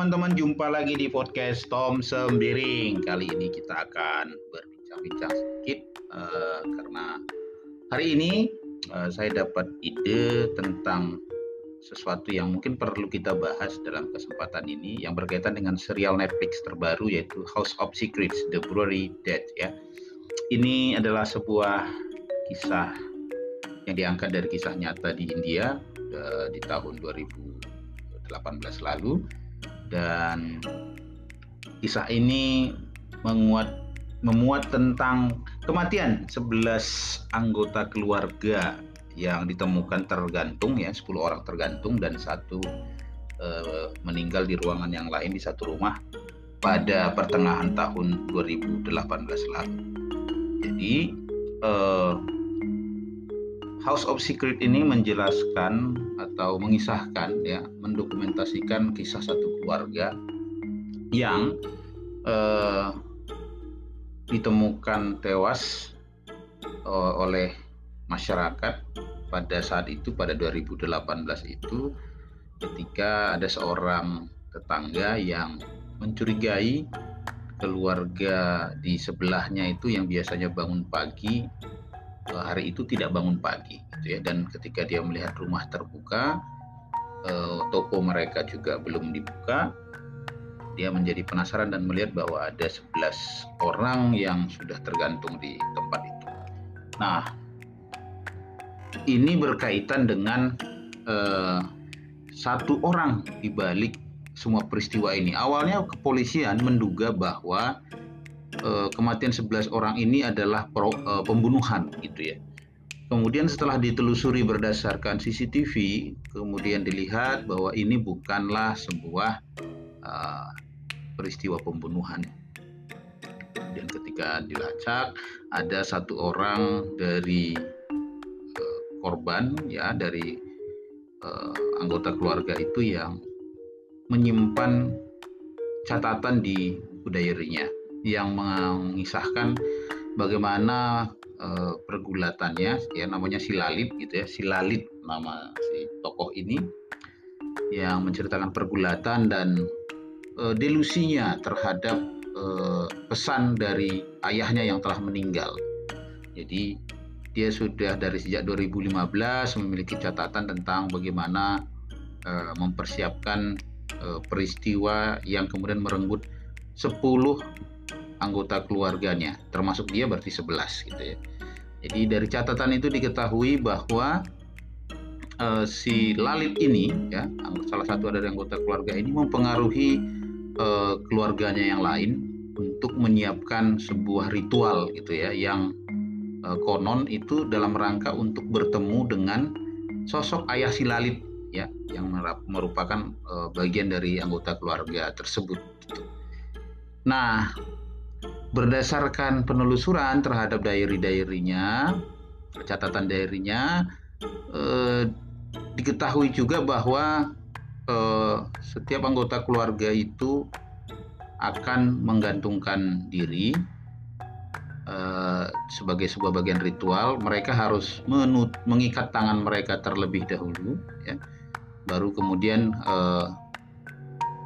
teman-teman, jumpa lagi di podcast Tom Sembiring. Kali ini kita akan berbincang-bincang sedikit uh, karena hari ini uh, saya dapat ide tentang sesuatu yang mungkin perlu kita bahas dalam kesempatan ini yang berkaitan dengan serial Netflix terbaru yaitu House of Secrets: The Brewery Dead ya. Ini adalah sebuah kisah yang diangkat dari kisah nyata di India uh, di tahun 2018 lalu dan kisah ini menguat memuat tentang kematian 11 anggota keluarga yang ditemukan tergantung ya 10 orang tergantung dan satu e, meninggal di ruangan yang lain di satu rumah pada pertengahan tahun 2018 lalu. Jadi e, House of Secret ini menjelaskan atau mengisahkan ya mendokumentasikan kisah satu keluarga yang eh, ditemukan tewas eh, oleh masyarakat pada saat itu pada 2018 itu ketika ada seorang tetangga yang mencurigai keluarga di sebelahnya itu yang biasanya bangun pagi hari itu tidak bangun pagi gitu ya dan ketika dia melihat rumah terbuka eh, toko mereka juga belum dibuka dia menjadi penasaran dan melihat bahwa ada 11 orang yang sudah tergantung di tempat itu. Nah, ini berkaitan dengan eh, satu orang di balik semua peristiwa ini. Awalnya kepolisian menduga bahwa kematian 11 orang ini adalah pro, uh, pembunuhan gitu ya. Kemudian setelah ditelusuri berdasarkan CCTV, kemudian dilihat bahwa ini bukanlah sebuah uh, peristiwa pembunuhan. Dan ketika dilacak, ada satu orang dari uh, korban ya dari uh, anggota keluarga itu yang menyimpan catatan di diary yang mengisahkan bagaimana uh, pergulatannya ya namanya Silalit gitu ya Silalit nama si tokoh ini yang menceritakan pergulatan dan uh, delusinya terhadap uh, pesan dari ayahnya yang telah meninggal. Jadi dia sudah dari sejak 2015 memiliki catatan tentang bagaimana uh, mempersiapkan uh, peristiwa yang kemudian merenggut 10 anggota keluarganya, termasuk dia berarti 11 gitu ya. Jadi dari catatan itu diketahui bahwa uh, si Lalit ini ya, salah satu dari anggota keluarga ini mempengaruhi uh, keluarganya yang lain untuk menyiapkan sebuah ritual gitu ya yang uh, konon itu dalam rangka untuk bertemu dengan sosok ayah si Lalit ya yang merupakan uh, bagian dari anggota keluarga tersebut. Gitu. Nah, berdasarkan penelusuran terhadap diary-diarynya, catatan diarynya, eh, diketahui juga bahwa eh, setiap anggota keluarga itu akan menggantungkan diri eh, sebagai sebuah bagian ritual. Mereka harus menut, mengikat tangan mereka terlebih dahulu, ya. baru kemudian eh,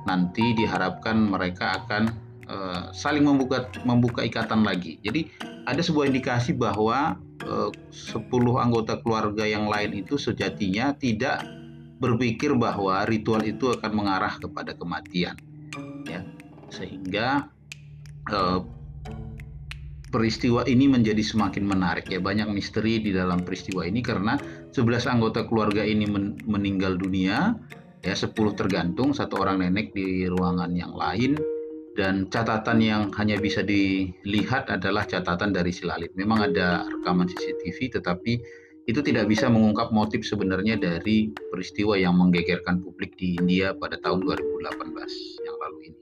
nanti diharapkan mereka akan uh, saling membuka membuka ikatan lagi. Jadi ada sebuah indikasi bahwa uh, 10 anggota keluarga yang lain itu sejatinya tidak berpikir bahwa ritual itu akan mengarah kepada kematian. Ya. Sehingga uh, peristiwa ini menjadi semakin menarik ya banyak misteri di dalam peristiwa ini karena 11 anggota keluarga ini men meninggal dunia ya 10 tergantung satu orang nenek di ruangan yang lain dan catatan yang hanya bisa dilihat adalah catatan dari Silalit. Memang ada rekaman CCTV tetapi itu tidak bisa mengungkap motif sebenarnya dari peristiwa yang menggegerkan publik di India pada tahun 2018 yang lalu ini.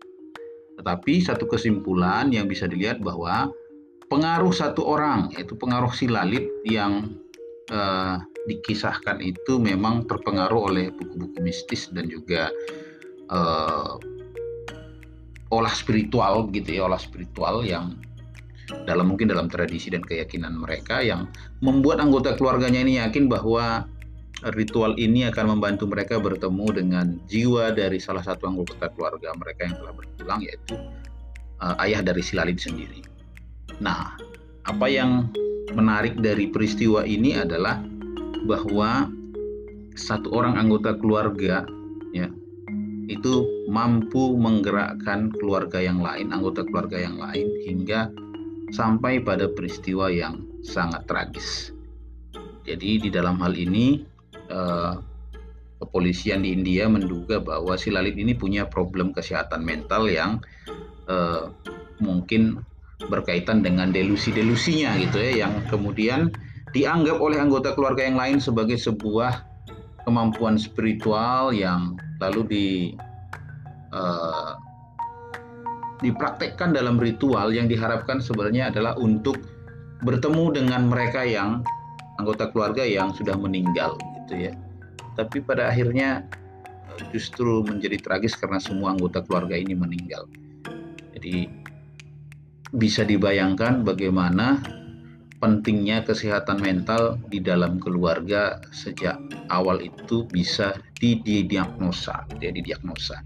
Tetapi satu kesimpulan yang bisa dilihat bahwa pengaruh satu orang yaitu pengaruh Silalit yang uh, dikisahkan itu memang terpengaruh oleh buku-buku mistis dan juga uh, olah spiritual gitu ya olah spiritual yang dalam mungkin dalam tradisi dan keyakinan mereka yang membuat anggota keluarganya ini yakin bahwa ritual ini akan membantu mereka bertemu dengan jiwa dari salah satu anggota keluarga mereka yang telah berpulang yaitu uh, ayah dari si Lalit sendiri. Nah, apa yang menarik dari peristiwa ini adalah bahwa satu orang anggota keluarga ya itu mampu menggerakkan keluarga yang lain, anggota keluarga yang lain hingga sampai pada peristiwa yang sangat tragis. Jadi di dalam hal ini eh, kepolisian di India menduga bahwa si Lalit ini punya problem kesehatan mental yang eh, mungkin berkaitan dengan delusi-delusinya gitu ya yang kemudian dianggap oleh anggota keluarga yang lain sebagai sebuah kemampuan spiritual yang lalu di uh, dipraktekkan dalam ritual yang diharapkan sebenarnya adalah untuk bertemu dengan mereka yang anggota keluarga yang sudah meninggal gitu ya. Tapi pada akhirnya eh, justru menjadi tragis karena semua anggota keluarga ini meninggal. Jadi bisa dibayangkan bagaimana pentingnya kesehatan mental di dalam keluarga sejak awal itu bisa didiagnosa, ya didiagnosa.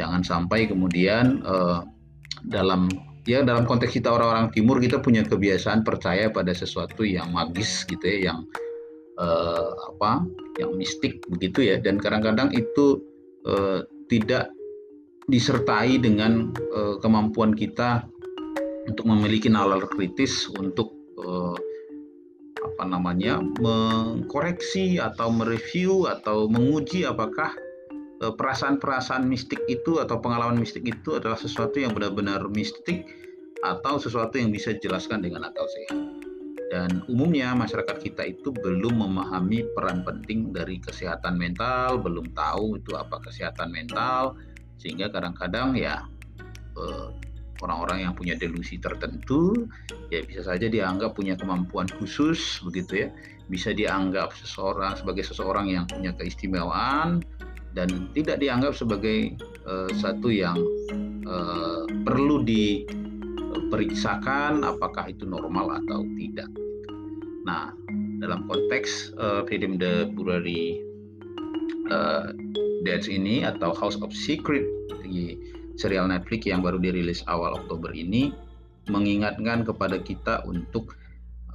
Jangan sampai kemudian uh, dalam ya dalam konteks kita orang-orang timur kita punya kebiasaan percaya pada sesuatu yang magis gitu ya yang uh, apa yang mistik begitu ya dan kadang-kadang itu uh, tidak disertai dengan uh, kemampuan kita untuk memiliki nalar kritis untuk uh, apa namanya mengkoreksi atau mereview atau menguji apakah Eh, perasaan-perasaan mistik itu atau pengalaman mistik itu adalah sesuatu yang benar-benar mistik atau sesuatu yang bisa dijelaskan dengan akal sehat. Dan umumnya masyarakat kita itu belum memahami peran penting dari kesehatan mental, belum tahu itu apa kesehatan mental, sehingga kadang-kadang ya eh, orang-orang yang punya delusi tertentu ya bisa saja dianggap punya kemampuan khusus begitu ya, bisa dianggap seseorang sebagai seseorang yang punya keistimewaan dan tidak dianggap sebagai uh, satu yang uh, perlu diperiksakan apakah itu normal atau tidak. Nah, dalam konteks uh, Freedom the Burari uh, Deaths ini atau House of Secret serial Netflix yang baru dirilis awal Oktober ini mengingatkan kepada kita untuk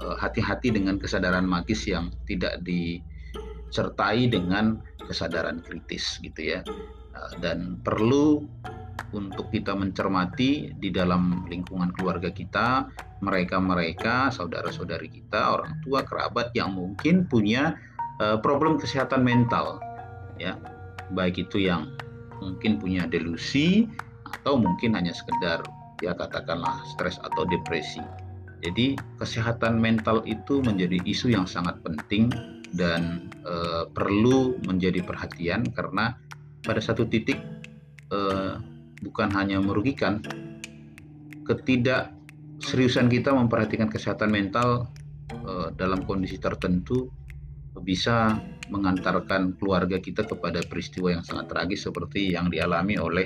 hati-hati uh, dengan kesadaran magis yang tidak disertai dengan kesadaran kritis gitu ya. Eh, dan perlu untuk kita mencermati di dalam lingkungan keluarga kita mereka-mereka saudara-saudari kita orang tua kerabat yang mungkin punya eh, problem kesehatan mental ya. Baik itu yang mungkin punya delusi atau mungkin hanya sekedar ya katakanlah stres atau depresi. Jadi kesehatan mental itu menjadi isu yang sangat penting dan e, perlu menjadi perhatian karena pada satu titik e, bukan hanya merugikan ketidakseriusan kita memperhatikan kesehatan mental e, dalam kondisi tertentu bisa mengantarkan keluarga kita kepada peristiwa yang sangat tragis seperti yang dialami oleh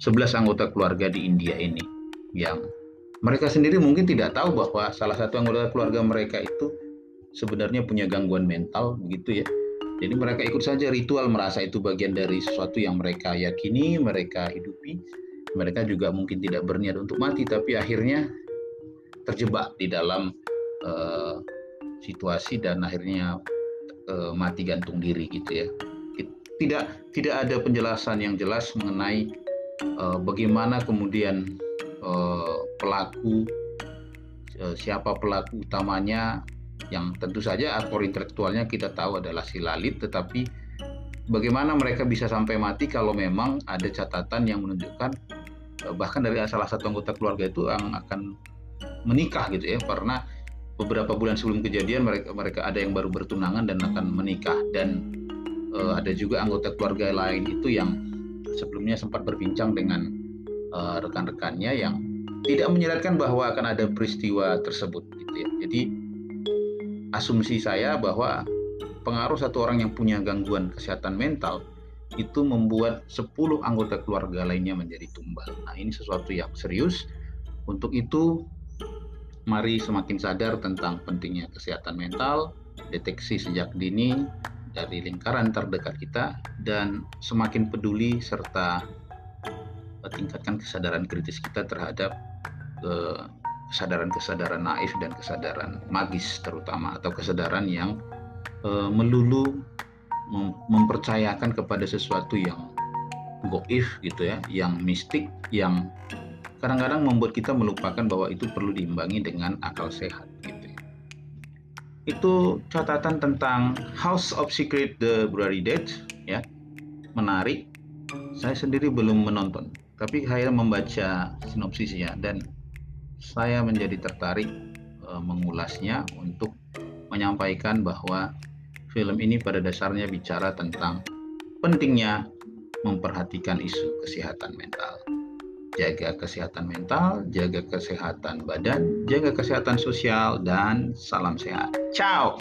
11 anggota keluarga di India ini yang mereka sendiri mungkin tidak tahu bahwa salah satu anggota keluarga mereka itu sebenarnya punya gangguan mental begitu ya. Jadi mereka ikut saja ritual merasa itu bagian dari sesuatu yang mereka yakini, mereka hidupi. Mereka juga mungkin tidak berniat untuk mati tapi akhirnya terjebak di dalam uh, situasi dan akhirnya uh, mati gantung diri gitu ya. Tidak tidak ada penjelasan yang jelas mengenai uh, bagaimana kemudian uh, pelaku uh, siapa pelaku utamanya yang tentu saja aktor intelektualnya kita tahu adalah si Lalit tetapi bagaimana mereka bisa sampai mati kalau memang ada catatan yang menunjukkan eh, bahkan dari salah satu anggota keluarga itu yang akan menikah gitu ya karena beberapa bulan sebelum kejadian mereka mereka ada yang baru bertunangan dan akan menikah. Dan uh, ada juga anggota keluarga lain itu yang sebelumnya sempat berbincang dengan uh, rekan-rekannya yang tidak menyeratkan bahwa akan ada peristiwa tersebut gitu ya. Jadi asumsi saya bahwa pengaruh satu orang yang punya gangguan kesehatan mental itu membuat 10 anggota keluarga lainnya menjadi tumbal. Nah, ini sesuatu yang serius. Untuk itu, mari semakin sadar tentang pentingnya kesehatan mental, deteksi sejak dini, dari lingkaran terdekat kita dan semakin peduli serta tingkatkan kesadaran kritis kita terhadap kesadaran-kesadaran naif dan kesadaran magis terutama atau kesadaran yang melulu mempercayakan kepada sesuatu yang goif gitu ya, yang mistik, yang kadang-kadang membuat kita melupakan bahwa itu perlu diimbangi dengan akal sehat gitu. Itu catatan tentang House of Secret The Blurry Dead ya. Menarik. Saya sendiri belum menonton, tapi saya membaca sinopsisnya dan saya menjadi tertarik e, mengulasnya untuk menyampaikan bahwa film ini pada dasarnya bicara tentang pentingnya memperhatikan isu kesehatan mental. Jaga kesehatan mental, jaga kesehatan badan, jaga kesehatan sosial, dan salam sehat. Ciao!